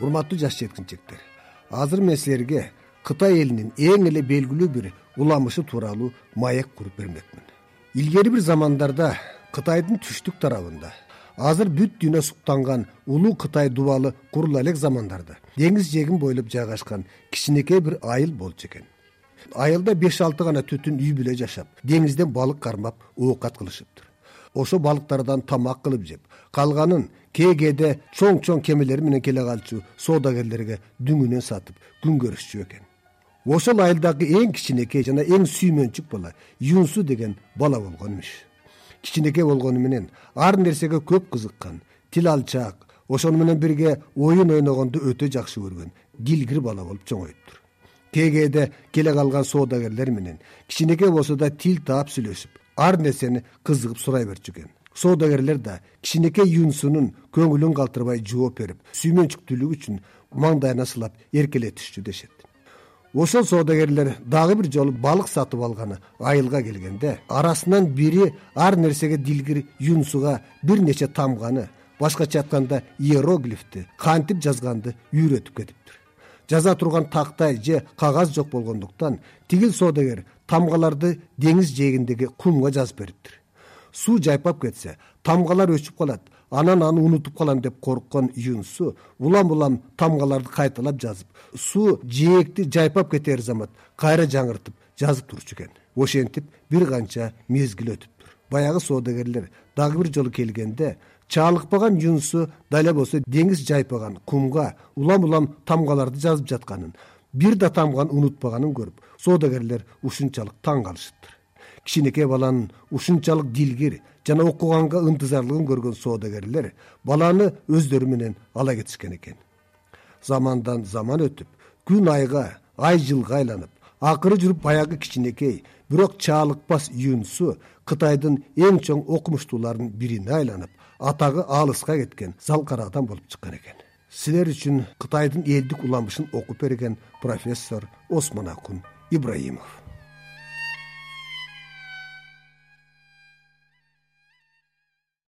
урматтуу жаш жеткинчектер азыр мен силерге кытай элинин эң эле белгилүү бир уламышы тууралуу маек куруп бермекмин. Илгери бир замандарда кытайдын түштүк тарабында азыр бүт дүйнө суктанган улуу кытай дубалы курула элек замандарда деңиз жээгин бойлоп жайгашкан кичинекей бир айыл болчу экен. Айылда беш алты гана түтүн үй бүлө жашап деңизден балык кармап оокат кылышыптыр. Ошол балыктардан тамак кылып жеп калганын кээ кээде чоң чоң кемелер менен келе калчу соодагерлерге дүңүнөн сатып күн көрүшчү экен. Ошол айылдагы эң кичинекей жана эң сүймөнчүк бала юнсу деген бала болгон имиш. Кичинекей болгону менен ар нерсеге көп кызыккан тил алчаак ошону менен бирге оюн ойногонду өтө жакшы көргөн дилгир бала болуп чоңоюптур. Кээ кээде келе калган соодагерлер менен кичинекей болсо да тил таап сүйлөшүп ар нерсени кызыгып сурай берчү экен соодагерлер да кичинекей юнсунун көңүлүн калтырбай жооп берип сүймөнчүктүүлүгү үчүн маңдайына сылап эркелетишчү дешет. Ошол соодагерлер дагы бир жолу балык сатып алганы айылга келгенде арасынан бири ар нерсеге дилгир юнсуга бир нече тамганы башкача айтканда иероглифти кантип жазганды үйрөтүп кетиптир. Жаза турган тактай же кагаз жок болгондуктан тигил соодагер тамгаларды деңиз жээгиндеги кумга жазып бериптир суу жайпап кетсе тамгалар өчүп калат анан аны унутуп калам деп корккон юнсу улам улам тамгаларды кайталап жазып суу жээкти жайпап кетер замат кайра жаңыртып жазып турчу экен. Ошентип бир канча мезгил өтүптүр баягы соодагерлер дагы бир жолу келгенде чаалыкпаган юнсу дал эле болсо деңиз жайпаган кумга улам улам тамгаларды жазып жатканын бир да тамганы унутпаганын көрүп соодагерлер ушунчалык таң калышыптыр кичинекей баланын ушунчалык дилгир жана окуганга ынтызарлыгын көргөн соодагерлер баланы өздөрү менен ала кетишкен экен. Замандан заман өтүп күн айга ай жылга айланып акыры жүрүп баягы кичинекей бирок чаалыкпас юнсу кытайдын эң чоң окумуштууларынын бирине айланып атагы алыска кеткен залкара адам болуп чыккан экен. Силер үчүн кытайдын элдик уламышын окуп берген профессор осмонакун ибраимов